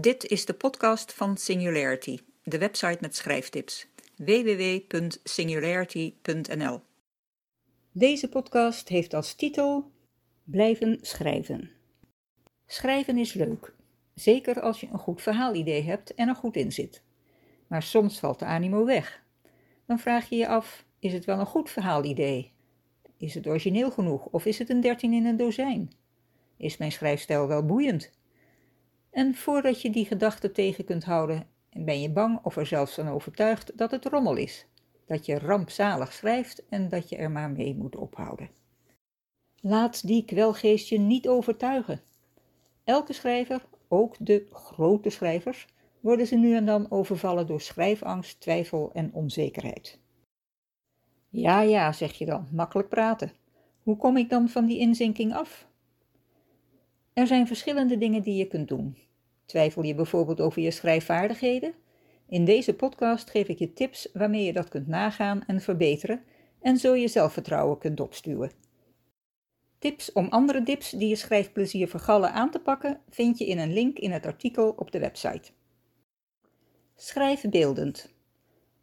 Dit is de podcast van Singularity, de website met schrijftips. www.singularity.nl Deze podcast heeft als titel Blijven schrijven. Schrijven is leuk, zeker als je een goed verhaalidee hebt en er goed in zit. Maar soms valt de animo weg. Dan vraag je je af: is het wel een goed verhaalidee? Is het origineel genoeg of is het een dertien in een dozijn? Is mijn schrijfstijl wel boeiend? En voordat je die gedachte tegen kunt houden, ben je bang of er zelfs van overtuigd dat het rommel is, dat je rampzalig schrijft en dat je er maar mee moet ophouden. Laat die kwelgeest je niet overtuigen. Elke schrijver, ook de grote schrijvers, worden ze nu en dan overvallen door schrijfangst, twijfel en onzekerheid. Ja, ja, zeg je dan, makkelijk praten. Hoe kom ik dan van die inzinking af? Er zijn verschillende dingen die je kunt doen. Twijfel je bijvoorbeeld over je schrijfvaardigheden? In deze podcast geef ik je tips waarmee je dat kunt nagaan en verbeteren en zo je zelfvertrouwen kunt opstuwen. Tips om andere dips die je schrijfplezier vergallen aan te pakken vind je in een link in het artikel op de website. Schrijf beeldend.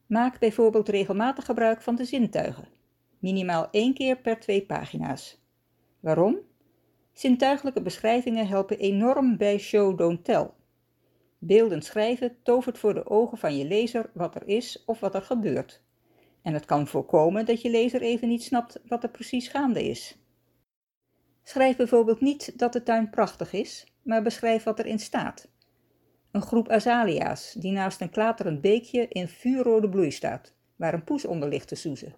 Maak bijvoorbeeld regelmatig gebruik van de zintuigen, minimaal één keer per twee pagina's. Waarom? Zintuigelijke beschrijvingen helpen enorm bij show don't tell. Beeldend schrijven tovert voor de ogen van je lezer wat er is of wat er gebeurt. En het kan voorkomen dat je lezer even niet snapt wat er precies gaande is. Schrijf bijvoorbeeld niet dat de tuin prachtig is, maar beschrijf wat erin staat. Een groep azalea's die naast een klaterend beekje in vuurrode bloei staat, waar een poes onder ligt te soezen.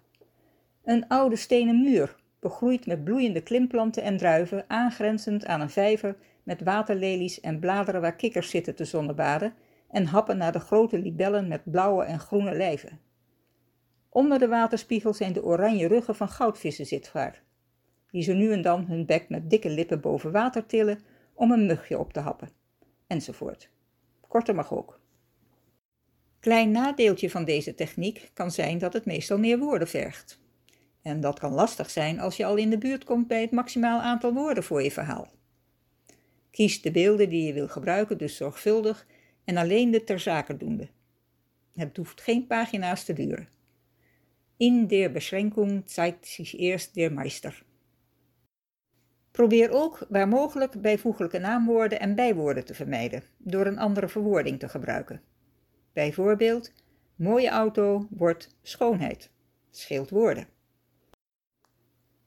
Een oude stenen muur begroeid met bloeiende klimplanten en druiven, aangrenzend aan een vijver met waterlelies en bladeren waar kikkers zitten te zonnebaden en happen naar de grote libellen met blauwe en groene lijven. Onder de waterspiegel zijn de oranje ruggen van goudvissen zichtbaar, die zo nu en dan hun bek met dikke lippen boven water tillen om een mugje op te happen, enzovoort. Korter mag ook. Klein nadeeltje van deze techniek kan zijn dat het meestal meer woorden vergt. En dat kan lastig zijn als je al in de buurt komt bij het maximaal aantal woorden voor je verhaal. Kies de beelden die je wil gebruiken dus zorgvuldig en alleen de ter zake doende. Het hoeft geen pagina's te duren. In der Beschränkung zeigt sich erst der Meister. Probeer ook waar mogelijk bijvoeglijke naamwoorden en bijwoorden te vermijden door een andere verwoording te gebruiken. Bijvoorbeeld, mooie auto wordt schoonheid, scheelt woorden.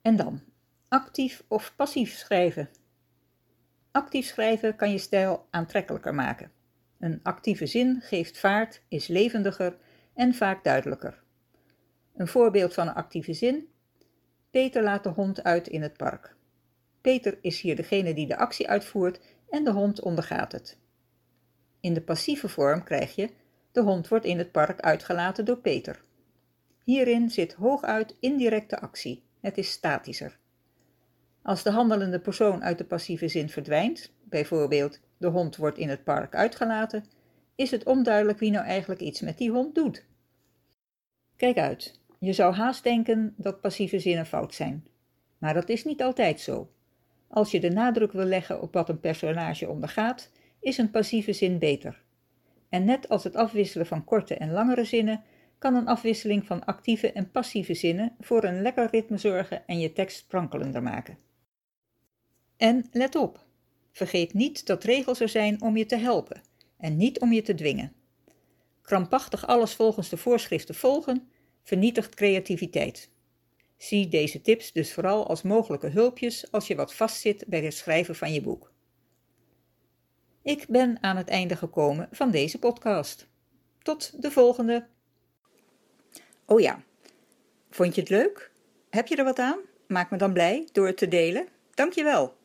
En dan, actief of passief schrijven. Actief schrijven kan je stijl aantrekkelijker maken. Een actieve zin geeft vaart, is levendiger en vaak duidelijker. Een voorbeeld van een actieve zin: Peter laat de hond uit in het park. Peter is hier degene die de actie uitvoert en de hond ondergaat het. In de passieve vorm krijg je: de hond wordt in het park uitgelaten door Peter. Hierin zit hooguit indirecte actie het is statischer. Als de handelende persoon uit de passieve zin verdwijnt, bijvoorbeeld de hond wordt in het park uitgelaten, is het onduidelijk wie nou eigenlijk iets met die hond doet. Kijk uit, je zou haast denken dat passieve zinnen fout zijn. Maar dat is niet altijd zo. Als je de nadruk wil leggen op wat een personage ondergaat, is een passieve zin beter. En net als het afwisselen van korte en langere zinnen, kan een afwisseling van actieve en passieve zinnen voor een lekker ritme zorgen en je tekst sprankelender maken. En let op, vergeet niet dat regels er zijn om je te helpen en niet om je te dwingen. Krampachtig alles volgens de voorschriften volgen vernietigt creativiteit. Zie deze tips dus vooral als mogelijke hulpjes als je wat vastzit bij het schrijven van je boek. Ik ben aan het einde gekomen van deze podcast. Tot de volgende! Oh ja, vond je het leuk? Heb je er wat aan? Maak me dan blij door het te delen. Dankjewel.